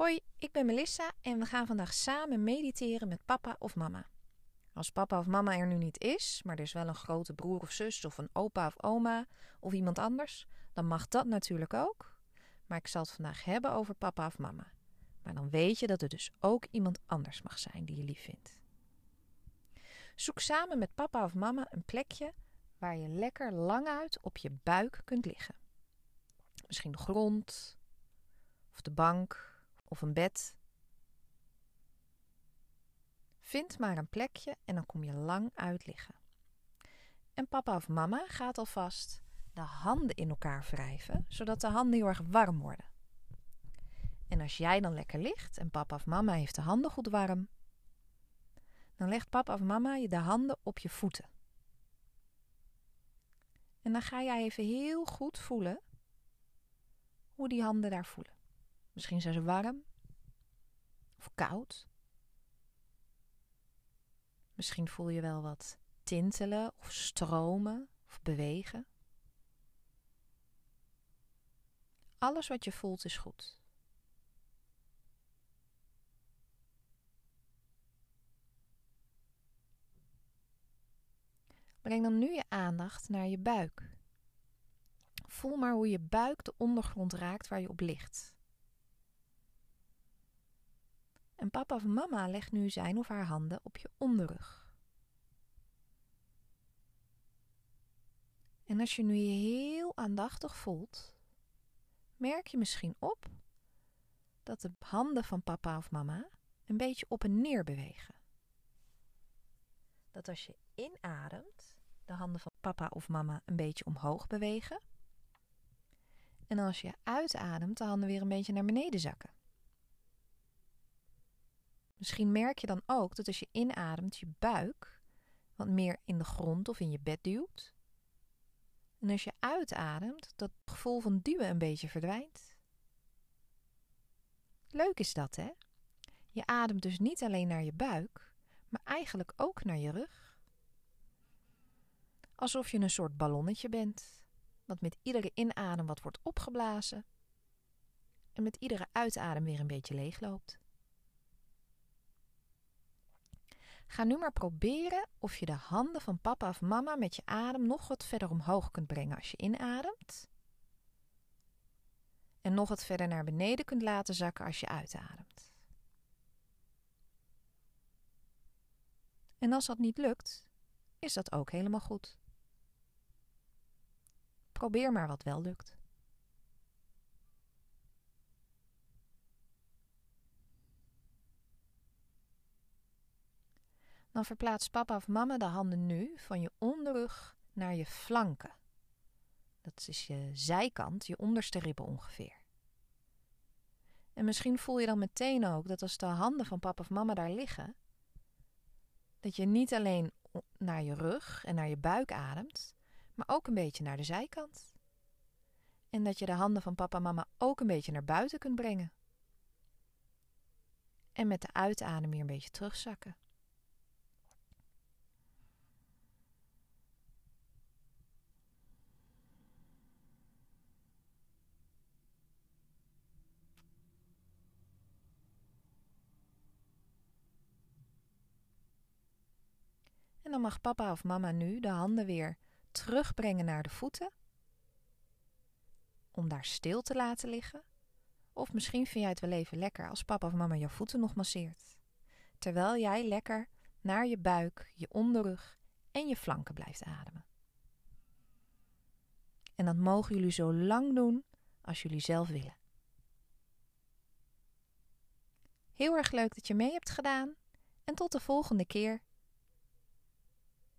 Hoi, ik ben Melissa en we gaan vandaag samen mediteren met papa of mama. Als papa of mama er nu niet is, maar er is wel een grote broer of zus of een opa of oma of iemand anders, dan mag dat natuurlijk ook. Maar ik zal het vandaag hebben over papa of mama. Maar dan weet je dat er dus ook iemand anders mag zijn die je lief vindt. Zoek samen met papa of mama een plekje waar je lekker lang uit op je buik kunt liggen. Misschien de grond, of de bank, of een bed. Vind maar een plekje en dan kom je lang uit liggen. En papa of mama gaat alvast de handen in elkaar wrijven, zodat de handen heel erg warm worden. En als jij dan lekker ligt en papa of mama heeft de handen goed warm, dan legt papa of mama je de handen op je voeten. En dan ga jij even heel goed voelen hoe die handen daar voelen. Misschien zijn ze warm of koud. Misschien voel je wel wat tintelen of stromen of bewegen. Alles wat je voelt is goed. Breng dan nu je aandacht naar je buik. Voel maar hoe je buik de ondergrond raakt waar je op ligt. En papa of mama legt nu zijn of haar handen op je onderrug. En als je nu je heel aandachtig voelt, merk je misschien op dat de handen van papa of mama een beetje op en neer bewegen. Dat als je inademt, de handen van papa of mama een beetje omhoog bewegen. En als je uitademt, de handen weer een beetje naar beneden zakken. Misschien merk je dan ook dat als je inademt, je buik wat meer in de grond of in je bed duwt. En als je uitademt, dat gevoel van duwen een beetje verdwijnt. Leuk is dat, hè? Je ademt dus niet alleen naar je buik, maar eigenlijk ook naar je rug. Alsof je een soort ballonnetje bent, wat met iedere inadem wat wordt opgeblazen en met iedere uitadem weer een beetje leegloopt. Ga nu maar proberen of je de handen van papa of mama met je adem nog wat verder omhoog kunt brengen als je inademt. En nog wat verder naar beneden kunt laten zakken als je uitademt. En als dat niet lukt, is dat ook helemaal goed. Probeer maar wat wel lukt. Dan verplaatst papa of mama de handen nu van je onderrug naar je flanken. Dat is je zijkant, je onderste ribben ongeveer. En misschien voel je dan meteen ook dat als de handen van papa of mama daar liggen, dat je niet alleen naar je rug en naar je buik ademt, maar ook een beetje naar de zijkant. En dat je de handen van papa en mama ook een beetje naar buiten kunt brengen. En met de uitadem weer een beetje terugzakken. Dan mag papa of mama nu de handen weer terugbrengen naar de voeten. Om daar stil te laten liggen. Of misschien vind jij het wel even lekker als papa of mama jouw voeten nog masseert. Terwijl jij lekker naar je buik, je onderrug en je flanken blijft ademen. En dat mogen jullie zo lang doen als jullie zelf willen. Heel erg leuk dat je mee hebt gedaan en tot de volgende keer.